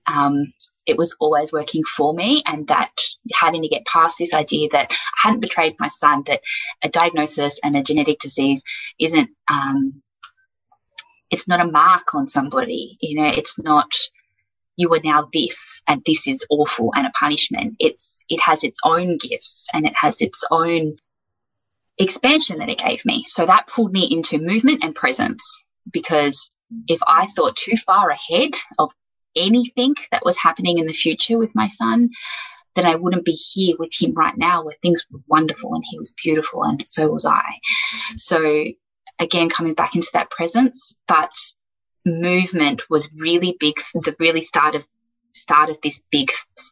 um, it was always working for me and that having to get past this idea that I hadn't betrayed my son, that a diagnosis and a genetic disease isn't, um, it's not a mark on somebody, you know, it's not, you are now this and this is awful and a punishment. It's, it has its own gifts and it has its own expansion that it gave me. So that pulled me into movement and presence because if I thought too far ahead of anything that was happening in the future with my son, then I wouldn't be here with him right now where things were wonderful and he was beautiful and so was I. So again, coming back into that presence, but movement was really big, the really start of started this big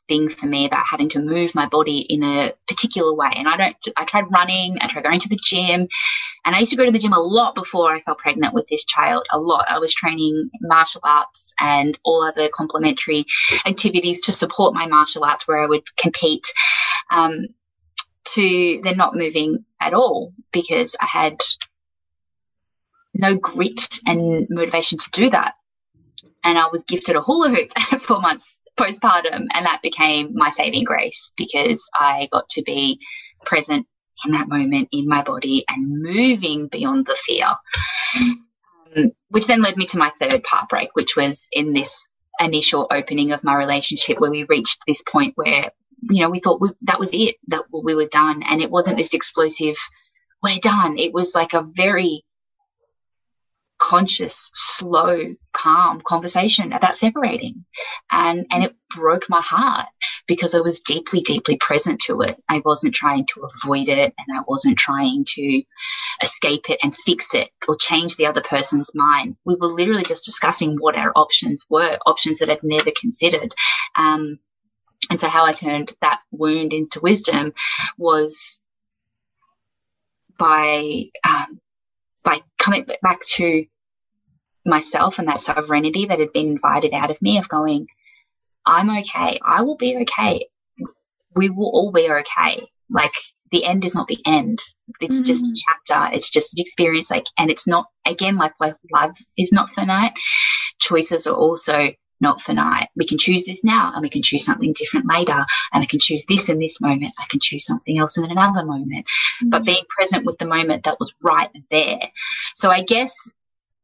thing for me about having to move my body in a particular way. And I don't, I tried running, I tried going to the gym, and I used to go to the gym a lot before I fell pregnant with this child. A lot. I was training martial arts and all other complementary activities to support my martial arts where I would compete. Um, to then not moving at all because I had no grit and motivation to do that and I was gifted a hula hoop four months postpartum, and that became my saving grace because I got to be present in that moment in my body and moving beyond the fear. Um, which then led me to my third heartbreak, which was in this initial opening of my relationship where we reached this point where, you know, we thought we, that was it, that we were done. And it wasn't this explosive, we're done. It was like a very conscious, slow, calm conversation about separating. And, and it broke my heart because I was deeply, deeply present to it. I wasn't trying to avoid it and I wasn't trying to escape it and fix it or change the other person's mind. We were literally just discussing what our options were, options that I'd never considered. Um, and so how I turned that wound into wisdom was by um, by coming back to myself and that sovereignty that had been invited out of me of going, I'm okay. I will be okay. We will all be okay. Like the end is not the end. It's mm. just a chapter. It's just an experience. Like, and it's not, again, like, like life is not finite. Choices are also not finite. We can choose this now and we can choose something different later. And I can choose this in this moment. I can choose something else in another moment. Mm. But being present with the moment that was right there. So I guess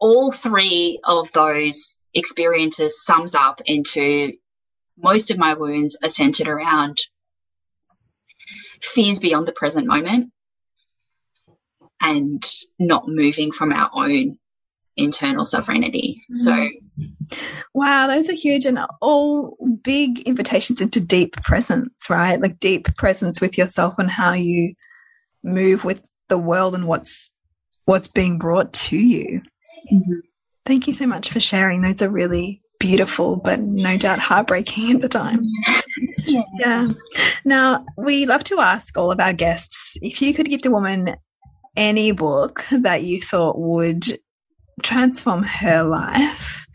all three of those experiences sums up into most of my wounds are centered around fears beyond the present moment and not moving from our own internal sovereignty. So, wow, those are huge and all big invitations into deep presence, right? Like deep presence with yourself and how you move with the world and what's what's being brought to you. Mm -hmm. Thank you so much for sharing. Those are really beautiful, but no doubt heartbreaking at the time. Yeah. yeah. Now, we love to ask all of our guests if you could give the woman any book that you thought would transform her life,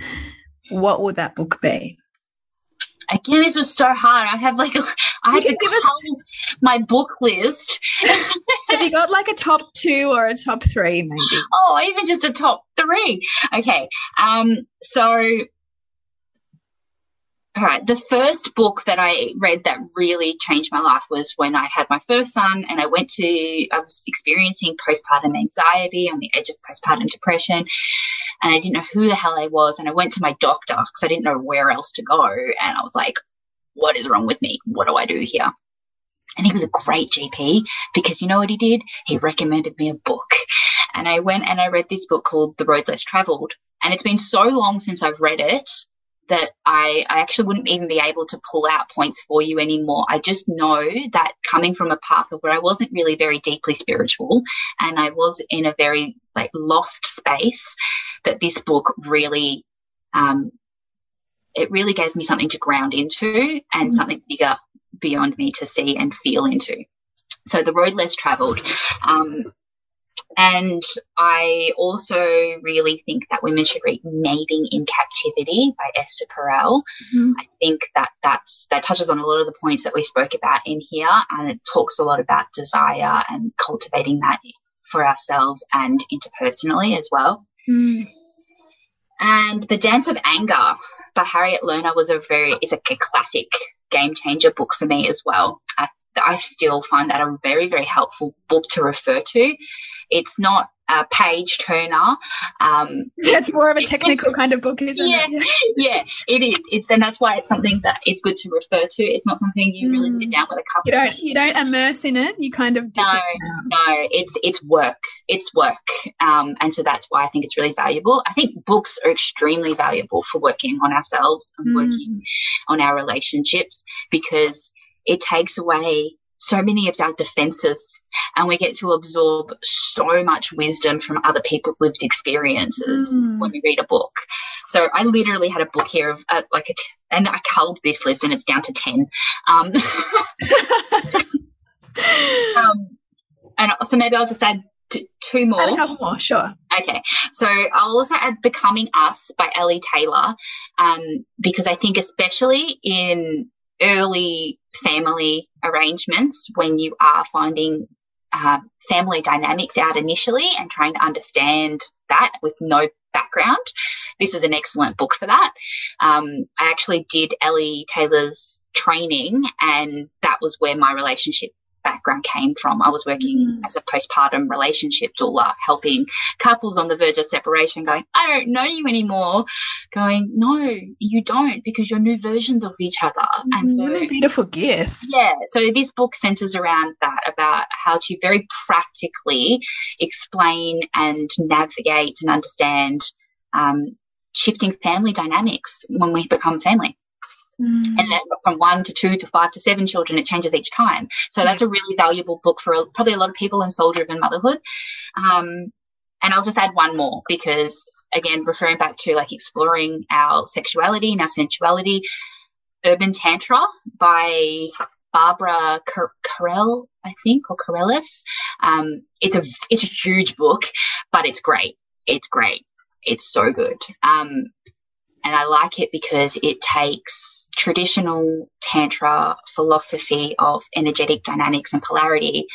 what would that book be? Again, this was so hard. I have like a, I had to give us my book list. have you got like a top two or a top three, maybe? Oh, even just a top three. Okay. Um. So all right. The first book that I read that really changed my life was when I had my first son and I went to, I was experiencing postpartum anxiety on the edge of postpartum depression. And I didn't know who the hell I was. And I went to my doctor because I didn't know where else to go. And I was like, what is wrong with me? What do I do here? And he was a great GP because you know what he did? He recommended me a book. And I went and I read this book called The Road Less Traveled. And it's been so long since I've read it that I, I actually wouldn't even be able to pull out points for you anymore. I just know that coming from a path of where I wasn't really very deeply spiritual and I was in a very like lost space, that this book really, um, it really gave me something to ground into and mm-hmm. something bigger beyond me to see and feel into. So the road less traveled, um, and I also really think that women should read Mating in Captivity by Esther Perel. Mm-hmm. I think that that's, that touches on a lot of the points that we spoke about in here, and it talks a lot about desire and cultivating that for ourselves and interpersonally as well. Mm. And The Dance of Anger by Harriet Lerner was a very, is a, classic game changer book for me as well. I, I still find that a very, very helpful book to refer to. It's not a page turner. Um, yeah, it's more of a technical kind of book, isn't yeah, it? Yeah, it is. It's, and that's why it's something that it's good to refer to. It's not something you really sit mm. down with a cup. You don't. You don't immerse in it. You kind of no, no. It's it's work. It's work, um, and so that's why I think it's really valuable. I think books are extremely valuable for working on ourselves and mm. working on our relationships because it takes away so many of our defenses and we get to absorb so much wisdom from other people's lived experiences mm. when we read a book. So I literally had a book here of uh, like a t- and I culled this list and it's down to 10. Um, um, and so maybe I'll just add t- two more. A couple more, sure. Okay. So I'll also add Becoming Us by Elly Taylor um, because I think especially in early family arrangements when you are finding uh, family dynamics out initially and trying to understand that with no background. This is an excellent book for that. Um, I actually did Elly Taylor's training, and that was where my relationship background came from. I was working mm. as a postpartum relationship doula, helping couples on the verge of separation, going, I don't know you anymore. Going, no, you don't, because you're new versions of each other. And so, what a beautiful gift. Yeah. So this book centers around that, about how to very practically explain and navigate and understand um, shifting family dynamics when we become family. Mm. And then from one to two to five to seven children, it changes each time. So that's a really valuable book for a, probably a lot of people in soul driven motherhood. Um, and I'll just add one more because again, referring back to like exploring our sexuality and our sensuality, Urban Tantra by Barbara Carrell, I think, or Carrellas. Um, it's a it's a huge book, but it's great. It's great. It's so good. Um, and I like it because it takes traditional Tantra philosophy of energetic dynamics and polarity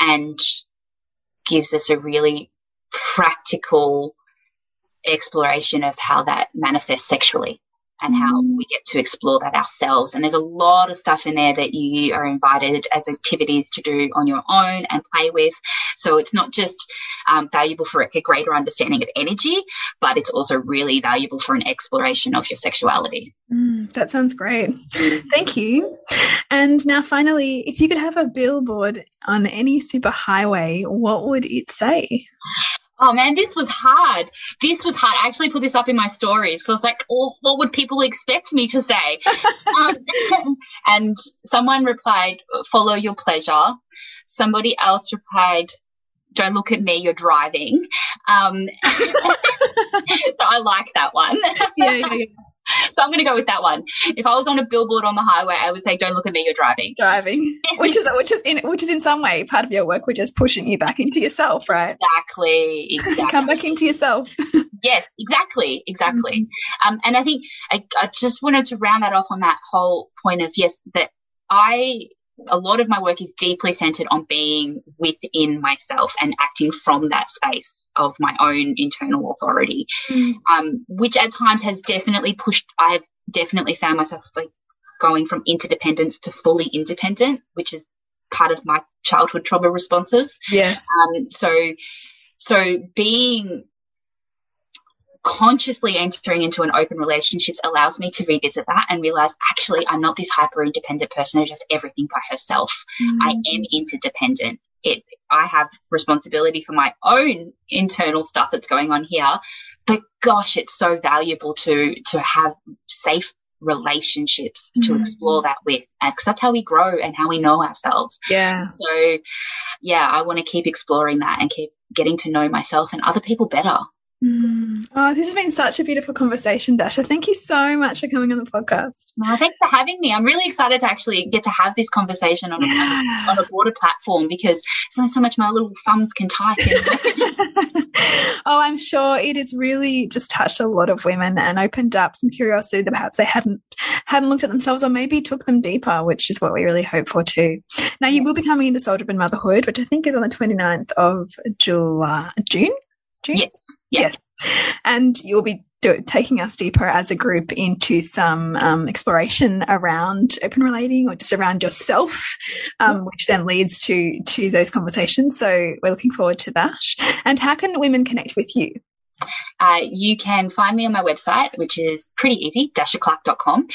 and gives us a really practical exploration of how that manifests sexually and how mm. we get to explore that ourselves. And there's a lot of stuff in there that you are invited as activities to do on your own and play with. So it's not just um, valuable for a greater understanding of energy, but it's also really valuable for an exploration of your sexuality. Mm, that sounds great. Mm. Thank you. And now, finally, if you could have a billboard on any super highway, what would it say? Oh man, this was hard. This was hard. I actually put this up in my stories. So I was like, oh, what would people expect me to say? um, and someone replied, follow your pleasure. Somebody else replied, don't look at me, you're driving. Um, so I like that one. yeah, yeah, yeah so I'm going to go with that one. If I was on a billboard on the highway, I would say, "Don't look at me, you're driving." Driving, which is which is in which is in some way part of your work, which is pushing you back into yourself, right? Exactly. Exactly. Come back into yourself. yes, exactly, exactly. Mm-hmm. Um, and I think I, I just wanted to round that off on that whole point of yes, that I a lot of my work is deeply centered on being within myself and acting from that space of my own internal authority, mm. um, which at times has definitely pushed, I've definitely found myself like going from interdependence to fully independent, which is part of my childhood trauma responses. Yeah. Um, so, so being consciously entering into an open relationship allows me to revisit that and realize actually I'm not this hyper independent person who does everything by herself. Mm. I am interdependent. It, I have responsibility for my own internal stuff that's going on here, but gosh, it's so valuable to, to have safe relationships mm. to explore that with because that's how we grow and how we know ourselves yeah so yeah i want to keep exploring that and keep getting to know myself and other people better Mm. Oh, this has been such a beautiful conversation, Dasha. Thank you so much for coming on the podcast. Oh, thanks for having me. I'm really excited to actually get to have this conversation on, yeah. a, on a broader platform because there's only so much my little thumbs can type in messages. oh, I'm sure it has really just touched a lot of women and opened up some curiosity that perhaps they hadn't hadn't looked at themselves or maybe took them deeper, which is what we really hope for too. Now, you will be coming into Soul Driven Motherhood, which I think is on the 29th of July, June. June? Yes. Yes. And you'll be do, taking us deeper as a group into some um, exploration around open relating or just around yourself, um, which then leads to to those conversations. So we're looking forward to that. And how can women connect with you? Uh, you can find me on my website, which is pretty easy, dashaclarke.com,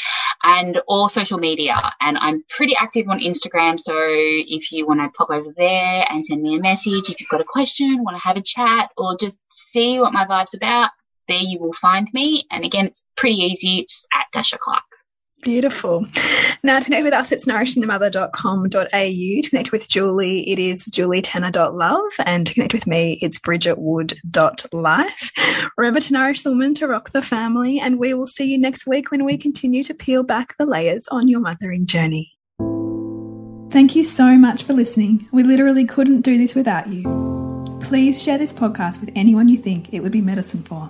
and all social media. And I'm pretty active on Instagram. So if you want to pop over there and send me a message, if you've got a question, want to have a chat, or just see what my vibe's about, there you will find me. And again, it's pretty easy. It's at Dasha Clarke. Beautiful. Now, to connect with us, it's nourishingthemother.com.au. To connect with Julie, it is julietenner.love. And to connect with me, it's bridgetwood.life. Remember to nourish the woman, to rock the family. And we will see you next week when we continue to peel back the layers on your mothering journey. Thank you so much for listening. We literally couldn't do this without you. Please share this podcast with anyone you think it would be medicine for.